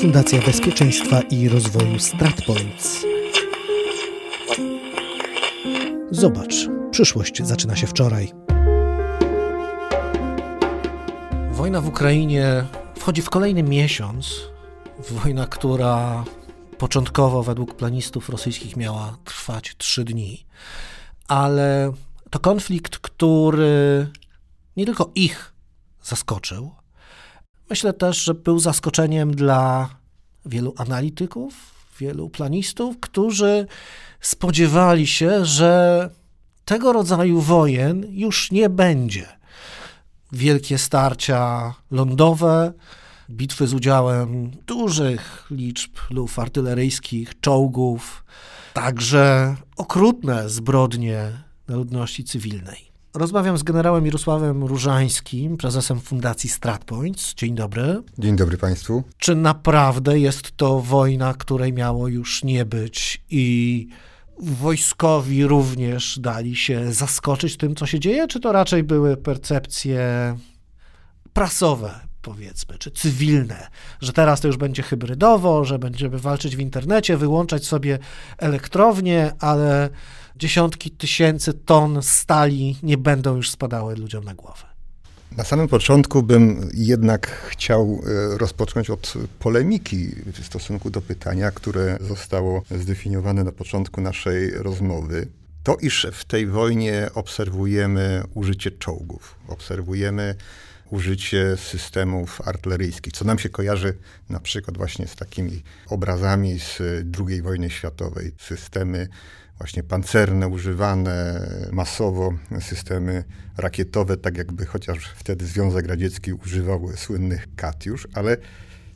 Fundacja Bezpieczeństwa i Rozwoju StratPoints. Zobacz, przyszłość zaczyna się wczoraj. Wojna w Ukrainie wchodzi w kolejny miesiąc. Wojna, która początkowo według planistów rosyjskich miała trwać trzy dni, ale to konflikt, który nie tylko ich zaskoczył, myślę też, że był zaskoczeniem dla wielu analityków, wielu planistów, którzy spodziewali się, że tego rodzaju wojen już nie będzie. Wielkie starcia lądowe, bitwy z udziałem dużych liczb luf artyleryjskich, czołgów, także okrutne zbrodnie na ludności cywilnej. Rozmawiam z generałem Mirosławem Różańskim, prezesem Fundacji StratPoints. Dzień dobry. Dzień dobry Państwu. Czy naprawdę jest to wojna, której miało już nie być i wojskowi również dali się zaskoczyć tym, co się dzieje, czy to raczej były percepcje prasowe, powiedzmy, czy cywilne, że teraz to już będzie hybrydowo, że będziemy walczyć w internecie, wyłączać sobie elektrownie, ale dziesiątki tysięcy ton stali nie będą już spadały ludziom na głowę. Na samym początku bym jednak chciał e, rozpocząć od polemiki w stosunku do pytania, które zostało zdefiniowane na początku naszej rozmowy. To, iż w tej wojnie obserwujemy użycie czołgów, obserwujemy użycie systemów artyleryjskich, co nam się kojarzy na przykład właśnie z takimi obrazami z II wojny światowej. Systemy właśnie pancerne, używane masowo, systemy rakietowe, tak jakby chociaż wtedy Związek Radziecki używał słynnych Katiusz, ale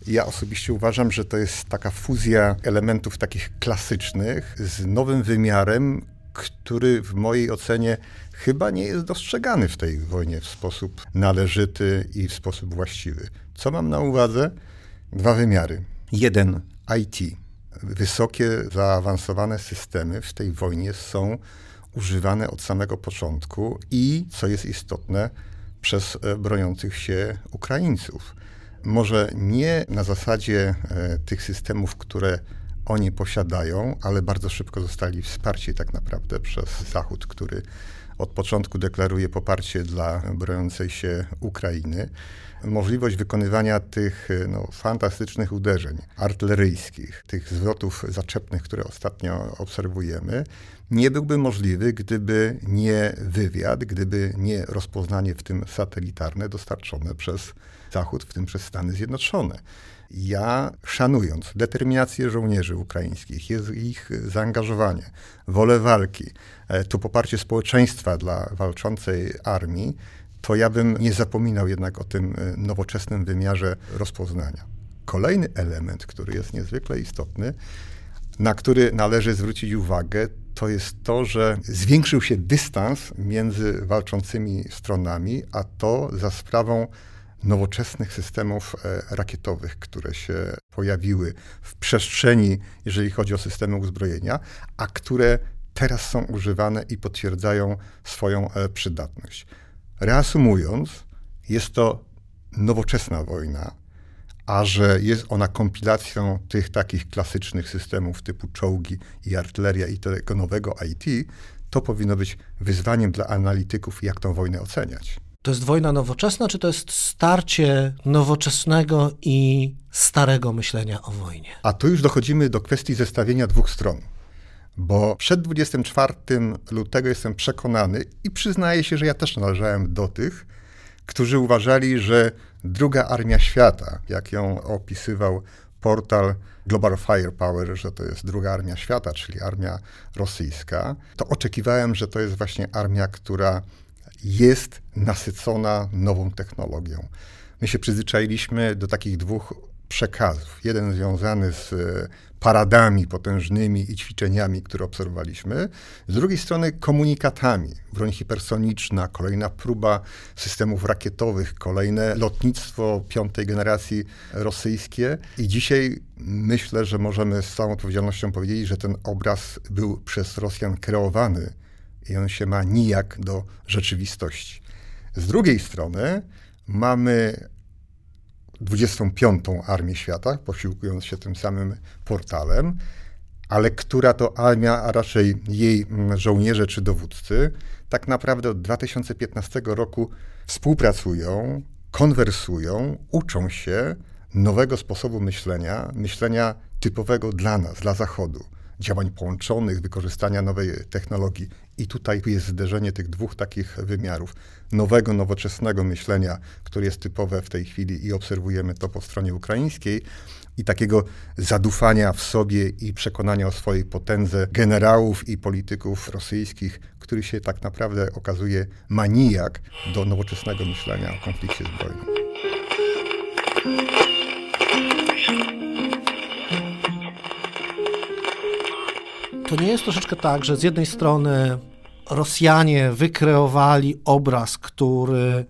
ja osobiście uważam, że to jest taka fuzja elementów takich klasycznych z nowym wymiarem, który w mojej ocenie chyba nie jest dostrzegany w tej wojnie w sposób należyty i w sposób właściwy. Co mam na uwadze? Dwa wymiary. Jeden IT. Wysokie, zaawansowane systemy w tej wojnie są używane od samego początku i, co jest istotne, przez e, broniących się Ukraińców. Może nie na zasadzie e, tych systemów, które oni posiadają, ale bardzo szybko zostali wsparci tak naprawdę przez Zachód, który od początku deklaruje poparcie dla broniącej się Ukrainy. Możliwość wykonywania tych no, fantastycznych uderzeń artyleryjskich, tych zwrotów zaczepnych, które ostatnio obserwujemy, nie byłby możliwy, gdyby nie wywiad, gdyby nie rozpoznanie, w tym satelitarne, dostarczone przez Zachód, w tym przez Stany Zjednoczone. Ja, szanując determinację żołnierzy ukraińskich, ich zaangażowanie, wolę walki, e, to poparcie społeczeństwa dla walczącej armii, to ja bym nie zapominał jednak o tym e, nowoczesnym wymiarze rozpoznania. Kolejny element, który jest niezwykle istotny, na który należy zwrócić uwagę, to jest to, że zwiększył się dystans między walczącymi stronami, a to za sprawą nowoczesnych systemów e, rakietowych, które się pojawiły w przestrzeni, jeżeli chodzi o systemy uzbrojenia, a które teraz są używane i potwierdzają swoją e, przydatność. Reasumując, jest to nowoczesna wojna, a że jest ona kompilacją tych takich klasycznych systemów typu czołgi i artyleria i tego nowego IT, to powinno być wyzwaniem dla analityków, jak tę wojnę oceniać. To jest wojna nowoczesna, czy to jest starcie nowoczesnego i starego myślenia o wojnie? A tu już dochodzimy do kwestii zestawienia dwóch stron. Bo przed 24 lutego jestem przekonany i przyznaję się, że ja też należałem do tych, którzy uważali, że druga armia świata, jak ją opisywał portal Global Firepower, że to jest druga armia świata, czyli armia rosyjska, to oczekiwałem, że to jest właśnie armia, która jest nasycona nową technologią. My się przyzwyczailiśmy do takich dwóch przekazów. Jeden związany z e, paradami potężnymi i ćwiczeniami, które obserwowaliśmy, z drugiej strony komunikatami. Broń hipersoniczna, kolejna próba systemów rakietowych, kolejne lotnictwo piątej generacji rosyjskie. I dzisiaj myślę, że możemy z całą odpowiedzialnością powiedzieć, że ten obraz był przez Rosjan kreowany i on się ma nijak do rzeczywistości. Z drugiej strony mamy 25. Armię Świata, posiłkując się tym samym portalem, ale która to armia, a raczej jej mm, żołnierze czy dowódcy, tak naprawdę od 2015 roku współpracują, konwersują, uczą się nowego sposobu myślenia, myślenia typowego dla nas, dla Zachodu, działań połączonych, wykorzystania nowej technologii. I tutaj jest zderzenie tych dwóch takich wymiarów. Nowego, nowoczesnego myślenia, które jest typowe w tej chwili i obserwujemy to po stronie ukraińskiej, i takiego zadufania w sobie i przekonania o swojej potędze generałów i polityków rosyjskich, który się tak naprawdę okazuje manijak do nowoczesnego myślenia o konflikcie zbrojnym. To nie jest troszeczkę tak, że z jednej strony Rosjanie wykreowali obraz, który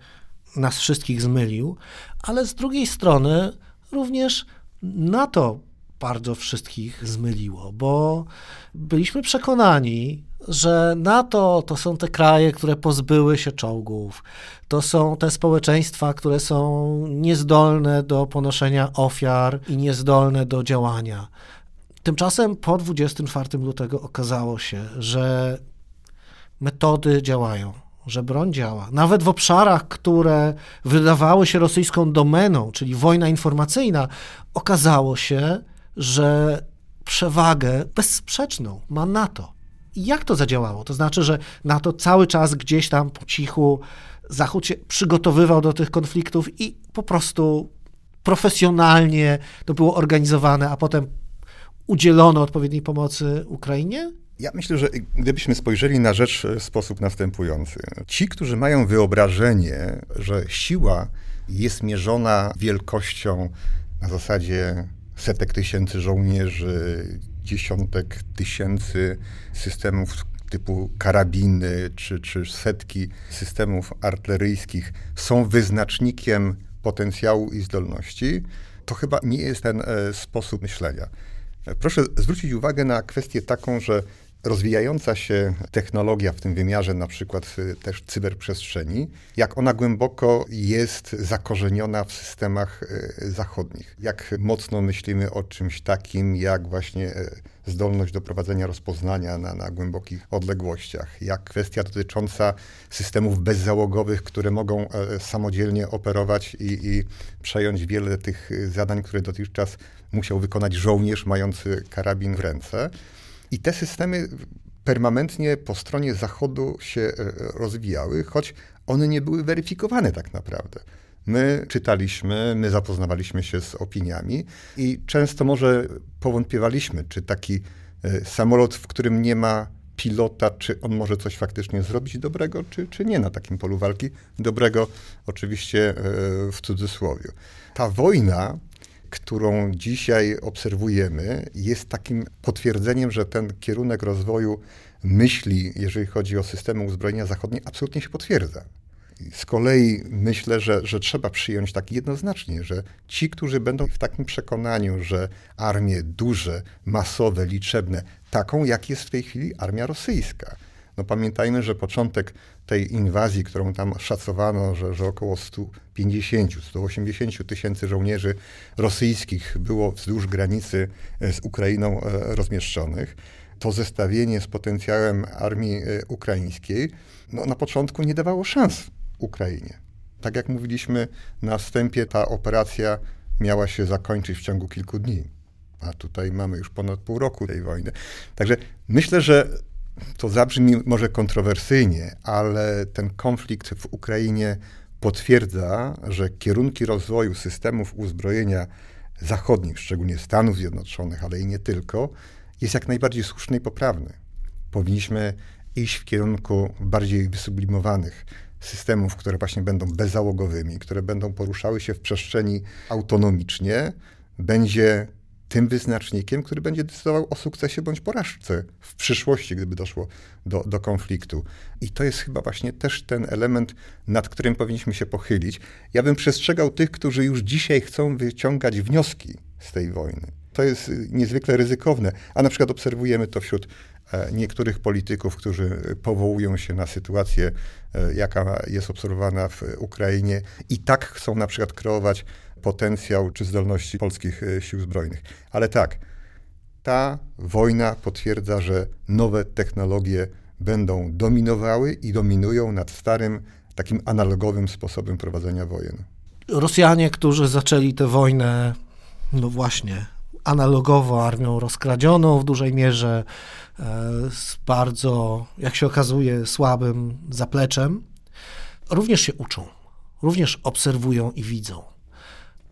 nas wszystkich zmylił, ale z drugiej strony również NATO bardzo wszystkich zmyliło, bo byliśmy przekonani, że NATO to są te kraje, które pozbyły się czołgów, to są te społeczeństwa, które są niezdolne do ponoszenia ofiar i niezdolne do działania. Tymczasem po 24 lutego okazało się, że metody działają, że broń działa. Nawet w obszarach, które wydawały się rosyjską domeną, czyli wojna informacyjna, okazało się, że przewagę bezsprzeczną ma NATO. I jak to zadziałało? To znaczy, że NATO cały czas gdzieś tam po cichu Zachód się przygotowywał do tych konfliktów i po prostu profesjonalnie to było organizowane, a potem udzielono odpowiedniej pomocy Ukrainie? Ja myślę, że gdybyśmy spojrzeli na rzecz w sposób następujący. Ci, którzy mają wyobrażenie, że siła jest mierzona wielkością na zasadzie setek tysięcy żołnierzy, dziesiątek tysięcy systemów typu karabiny, czy, czy setki systemów artyleryjskich są wyznacznikiem potencjału i zdolności, to chyba nie jest ten e, sposób myślenia. Proszę zwrócić uwagę na kwestię taką, że rozwijająca się technologia w tym wymiarze, na przykład y, też cyberprzestrzeni, jak ona głęboko jest zakorzeniona w systemach y, zachodnich. Jak mocno myślimy o czymś takim, jak właśnie y, zdolność do prowadzenia rozpoznania na, na głębokich odległościach, jak kwestia dotycząca systemów bezzałogowych, które mogą samodzielnie operować i, i przejąć wiele tych zadań, które dotychczas musiał wykonać żołnierz mający karabin w ręce. I te systemy permanentnie po stronie Zachodu się e, rozwijały, choć one nie były weryfikowane tak naprawdę. My czytaliśmy, my zapoznawaliśmy się z opiniami i często może powątpiewaliśmy, czy taki e, samolot, w którym nie ma pilota, czy on może coś faktycznie zrobić dobrego, czy, czy nie na takim polu walki. Dobrego oczywiście e, w cudzysłowie. Ta wojna którą dzisiaj obserwujemy, jest takim potwierdzeniem, że ten kierunek rozwoju myśli, jeżeli chodzi o systemy uzbrojenia zachodnie, absolutnie się potwierdza. Z kolei myślę, że, że trzeba przyjąć tak jednoznacznie, że ci, którzy będą w takim przekonaniu, że armie duże, masowe, liczebne, taką jak jest w tej chwili armia rosyjska, no pamiętajmy, że początek tej inwazji, którą tam szacowano, że, że około 150-180 tysięcy żołnierzy rosyjskich było wzdłuż granicy e, z Ukrainą e, rozmieszczonych, to zestawienie z potencjałem armii e, ukraińskiej no, na początku nie dawało szans Ukrainie. Tak jak mówiliśmy na wstępie, ta operacja miała się zakończyć w ciągu kilku dni. A tutaj mamy już ponad pół roku tej wojny. Także myślę, że to zabrzmi może kontrowersyjnie, ale ten konflikt w Ukrainie potwierdza, że kierunki rozwoju systemów uzbrojenia zachodnich, szczególnie Stanów Zjednoczonych, ale i nie tylko, jest jak najbardziej słuszny i poprawny. Powinniśmy iść w kierunku bardziej wysublimowanych systemów, które właśnie będą bezzałogowymi, które będą poruszały się w przestrzeni autonomicznie, będzie tym wyznacznikiem, który będzie decydował o sukcesie bądź porażce w przyszłości, gdyby doszło do, do konfliktu. I to jest chyba właśnie też ten element, nad którym powinniśmy się pochylić. Ja bym przestrzegał tych, którzy już dzisiaj chcą wyciągać wnioski z tej wojny. To jest niezwykle ryzykowne, a na przykład obserwujemy to wśród niektórych polityków, którzy powołują się na sytuację, e, jaka jest obserwowana w Ukrainie i tak chcą na przykład kreować potencjał czy zdolności polskich e, sił zbrojnych. Ale tak, ta wojna potwierdza, że nowe technologie będą dominowały i dominują nad starym, takim analogowym sposobem prowadzenia wojen. Rosjanie, którzy zaczęli tę wojnę, no właśnie, analogowo armią rozkradzioną w dużej mierze, e, z bardzo, jak się okazuje, słabym zapleczem, również się uczą, również obserwują i widzą.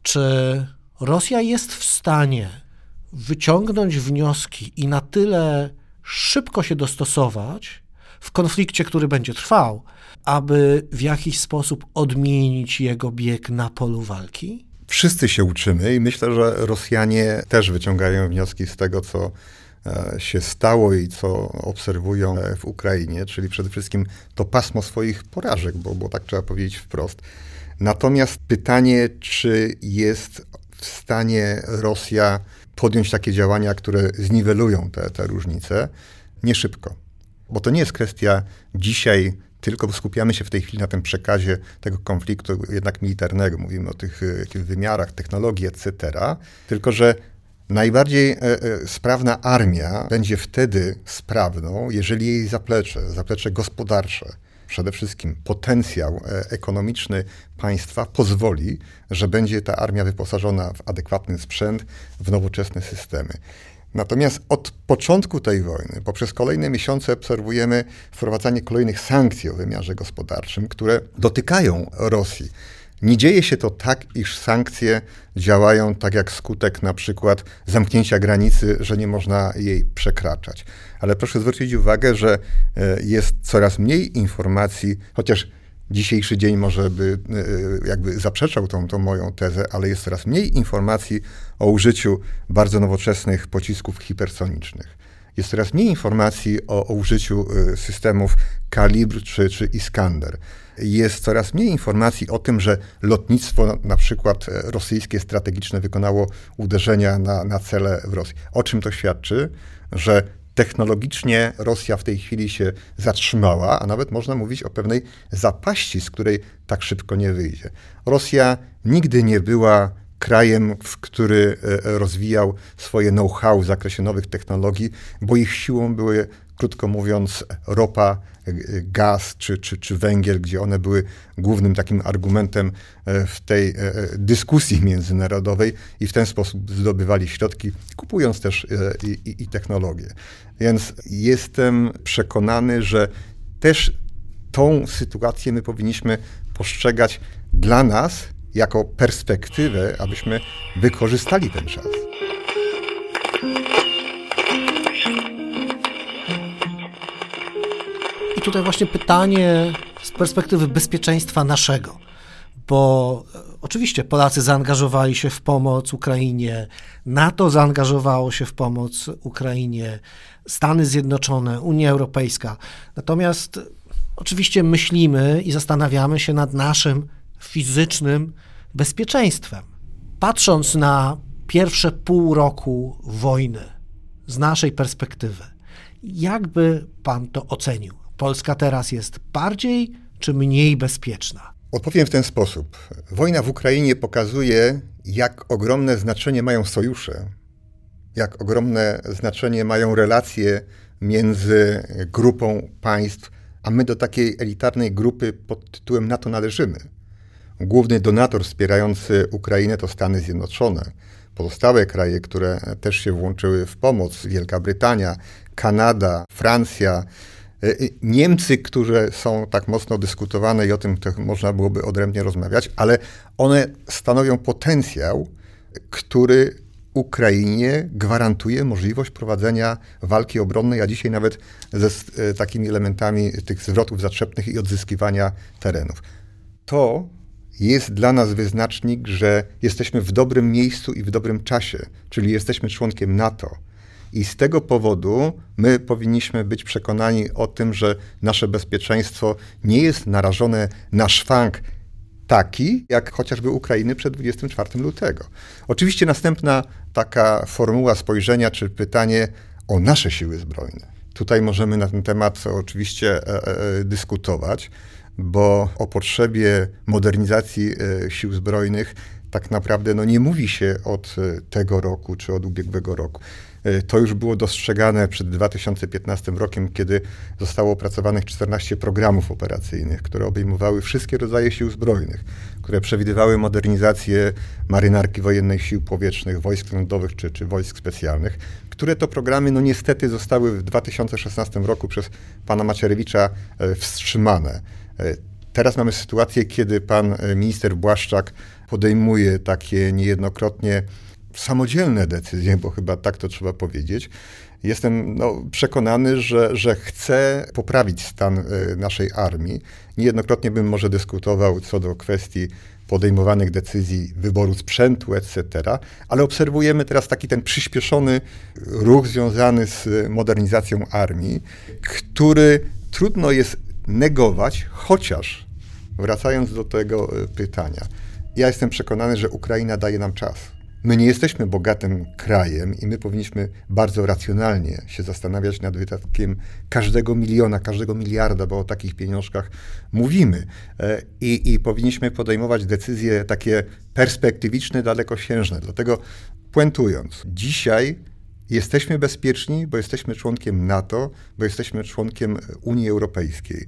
Czy Rosja jest w stanie wyciągnąć wnioski i na tyle szybko się dostosować w konflikcie, który będzie trwał, aby w jakiś sposób odmienić jego bieg na polu walki? Wszyscy się uczymy i myślę, że Rosjanie też wyciągają wnioski z tego, co e, się stało i co obserwują e, w Ukrainie, czyli przede wszystkim to pasmo swoich porażek, bo, bo tak trzeba powiedzieć wprost. Natomiast pytanie, czy jest w stanie Rosja podjąć takie działania, które zniwelują te, te różnice, nie szybko. Bo to nie jest kwestia dzisiaj tylko skupiamy się w tej chwili na tym przekazie tego konfliktu jednak militarnego. Mówimy o tych, tych wymiarach, technologii, etc. Tylko, że najbardziej e, e, sprawna armia będzie wtedy sprawną, jeżeli jej zaplecze, zaplecze gospodarcze, przede wszystkim potencjał e, ekonomiczny państwa pozwoli, że będzie ta armia wyposażona w adekwatny sprzęt, w nowoczesne systemy. Natomiast od początku tej wojny, poprzez kolejne miesiące obserwujemy wprowadzanie kolejnych sankcji o wymiarze gospodarczym, które dotykają Rosji. Nie dzieje się to tak, iż sankcje działają tak jak skutek na przykład zamknięcia granicy, że nie można jej przekraczać. Ale proszę zwrócić uwagę, że e, jest coraz mniej informacji, chociaż dzisiejszy dzień może by e, jakby zaprzeczał tą, tą moją tezę, ale jest coraz mniej informacji o użyciu bardzo nowoczesnych pocisków hipersonicznych. Jest coraz mniej informacji o, o użyciu e, systemów Kalibr czy, czy Iskander. Jest coraz mniej informacji o tym, że lotnictwo na przykład e, rosyjskie strategiczne wykonało uderzenia na, na cele w Rosji. O czym to świadczy? Że technologicznie Rosja w tej chwili się zatrzymała, a nawet można mówić o pewnej zapaści, z której tak szybko nie wyjdzie. Rosja nigdy nie była krajem, który e, rozwijał swoje know-how w zakresie nowych technologii, bo ich siłą były, krótko mówiąc, ropa, gaz czy, czy, czy węgiel, gdzie one były głównym takim argumentem e, w tej e, dyskusji międzynarodowej i w ten sposób zdobywali środki, kupując też i, i, i technologie. Więc jestem przekonany, że też tą sytuację my powinniśmy postrzegać dla nas jako perspektywę, abyśmy wykorzystali ten czas. Tutaj właśnie pytanie z perspektywy bezpieczeństwa naszego, bo e, oczywiście Polacy zaangażowali się w pomoc Ukrainie, NATO zaangażowało się w pomoc Ukrainie, Stany Zjednoczone, Unia Europejska. Natomiast oczywiście myślimy i zastanawiamy się nad naszym fizycznym bezpieczeństwem. Patrząc na pierwsze pół roku wojny z naszej perspektywy, jakby pan to ocenił? Polska teraz jest bardziej czy mniej bezpieczna? Odpowiem w ten sposób. Wojna w Ukrainie pokazuje, jak ogromne znaczenie mają sojusze, jak ogromne znaczenie mają relacje między grupą państw, a my do takiej elitarnej grupy pod tytułem NATO należymy. Główny donator wspierający Ukrainę to Stany Zjednoczone. Pozostałe kraje, które też się włączyły w pomoc, Wielka Brytania, Kanada, Francja, Niemcy, które są tak mocno dyskutowane i o tym można byłoby odrębnie rozmawiać, ale one stanowią potencjał, który Ukrainie gwarantuje możliwość prowadzenia walki obronnej, a dzisiaj nawet ze e, takimi elementami tych zwrotów zatrzepnych i odzyskiwania terenów. To jest dla nas wyznacznik, że jesteśmy w dobrym miejscu i w dobrym czasie, czyli jesteśmy członkiem NATO. I z tego powodu my powinniśmy być przekonani o tym, że nasze bezpieczeństwo nie jest narażone na szwank taki, jak chociażby Ukrainy przed 24 lutego. Oczywiście następna taka formuła spojrzenia czy pytanie o nasze siły zbrojne. Tutaj możemy na ten temat oczywiście e, e, dyskutować, bo o potrzebie modernizacji e, sił zbrojnych tak naprawdę no, nie mówi się od tego roku czy od ubiegłego roku. To już było dostrzegane przed 2015 rokiem, kiedy zostało opracowanych 14 programów operacyjnych, które obejmowały wszystkie rodzaje sił zbrojnych, które przewidywały modernizację marynarki wojennej sił powietrznych, wojsk lądowych czy, czy wojsk specjalnych, które to programy no niestety zostały w 2016 roku przez pana Macierewicza e, wstrzymane. E, teraz mamy sytuację, kiedy pan e, minister Błaszczak podejmuje takie niejednokrotnie samodzielne decyzje, bo chyba tak to trzeba powiedzieć. Jestem no, przekonany, że, że chce poprawić stan naszej armii. Niejednokrotnie bym może dyskutował co do kwestii podejmowanych decyzji, wyboru sprzętu, etc., ale obserwujemy teraz taki ten przyspieszony ruch związany z modernizacją armii, który trudno jest negować, chociaż wracając do tego e, pytania, ja jestem przekonany, że Ukraina daje nam czas. My nie jesteśmy bogatym krajem i my powinniśmy bardzo racjonalnie się zastanawiać nad wydatkiem każdego miliona, każdego miliarda, bo o takich pieniążkach mówimy. E, I, i powinniśmy podejmować decyzje takie perspektywiczne, dalekosiężne. Dlatego puentując, dzisiaj jesteśmy bezpieczni, bo jesteśmy członkiem NATO, bo jesteśmy członkiem Unii Europejskiej.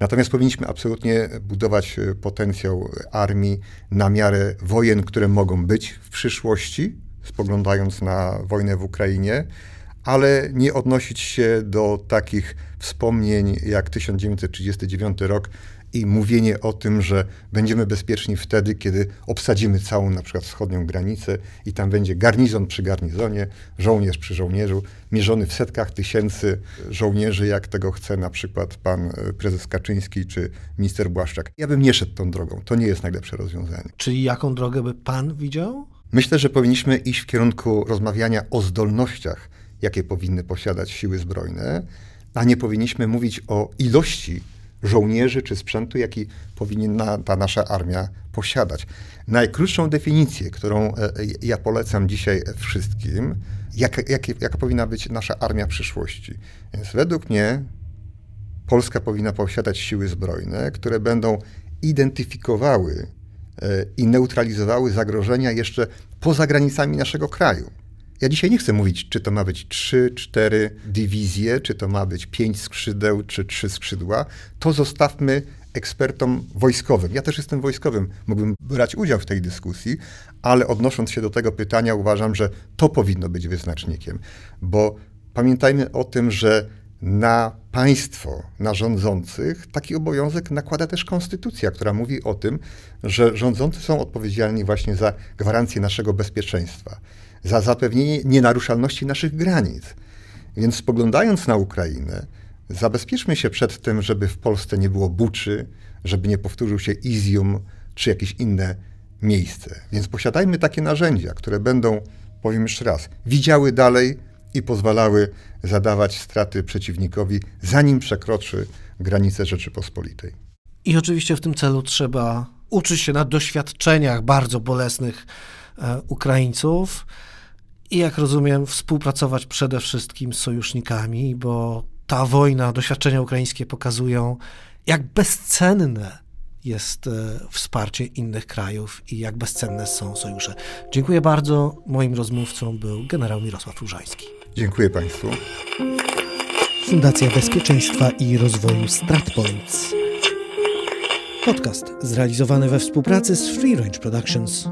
Natomiast powinniśmy absolutnie budować e, potencjał armii na miarę wojen, które mogą być w przyszłości, spoglądając na wojnę w Ukrainie, ale nie odnosić się do takich wspomnień jak 1939 rok, i mówienie o tym, że będziemy bezpieczni wtedy, kiedy obsadzimy całą na przykład wschodnią granicę i tam będzie garnizon przy garnizonie, żołnierz przy żołnierzu, mierzony w setkach tysięcy żołnierzy, jak tego chce na przykład pan e, prezes Kaczyński czy minister Błaszczak. Ja bym nie szedł tą drogą. To nie jest najlepsze rozwiązanie. Czyli jaką drogę by pan widział? Myślę, że powinniśmy iść w kierunku rozmawiania o zdolnościach, jakie powinny posiadać siły zbrojne, a nie powinniśmy mówić o ilości żołnierzy czy sprzętu, jaki powinna ta nasza armia posiadać. Najkrótszą definicję, którą e, ja polecam dzisiaj wszystkim, jak, jak, jaka powinna być nasza armia przyszłości. Więc według mnie Polska powinna posiadać siły zbrojne, które będą identyfikowały e, i neutralizowały zagrożenia jeszcze poza granicami naszego kraju. Ja dzisiaj nie chcę mówić, czy to ma być trzy, cztery dywizje, czy to ma być pięć skrzydeł, czy trzy skrzydła. To zostawmy ekspertom wojskowym. Ja też jestem wojskowym, mógłbym brać udział w tej dyskusji, ale odnosząc się do tego pytania, uważam, że to powinno być wyznacznikiem, bo pamiętajmy o tym, że na państwo, na rządzących taki obowiązek nakłada też konstytucja, która mówi o tym, że rządzący są odpowiedzialni właśnie za gwarancję naszego bezpieczeństwa za zapewnienie nienaruszalności naszych granic. Więc spoglądając na Ukrainę, zabezpieczmy się przed tym, żeby w Polsce nie było Buczy, żeby nie powtórzył się Izium czy jakieś inne miejsce. Więc posiadajmy takie narzędzia, które będą, powiem jeszcze raz, widziały dalej i pozwalały zadawać straty przeciwnikowi, zanim przekroczy granice Rzeczypospolitej. I oczywiście w tym celu trzeba uczyć się na doświadczeniach bardzo bolesnych e, Ukraińców i jak rozumiem, współpracować przede wszystkim z sojusznikami, bo ta wojna, doświadczenia ukraińskie pokazują, jak bezcenne jest e, wsparcie innych krajów i jak bezcenne są sojusze. Dziękuję bardzo. Moim rozmówcą był generał Mirosław Różański. Dziękuję Państwu. Fundacja Bezpieczeństwa i Rozwoju StratPoints. Podcast zrealizowany we współpracy z Free Range Productions.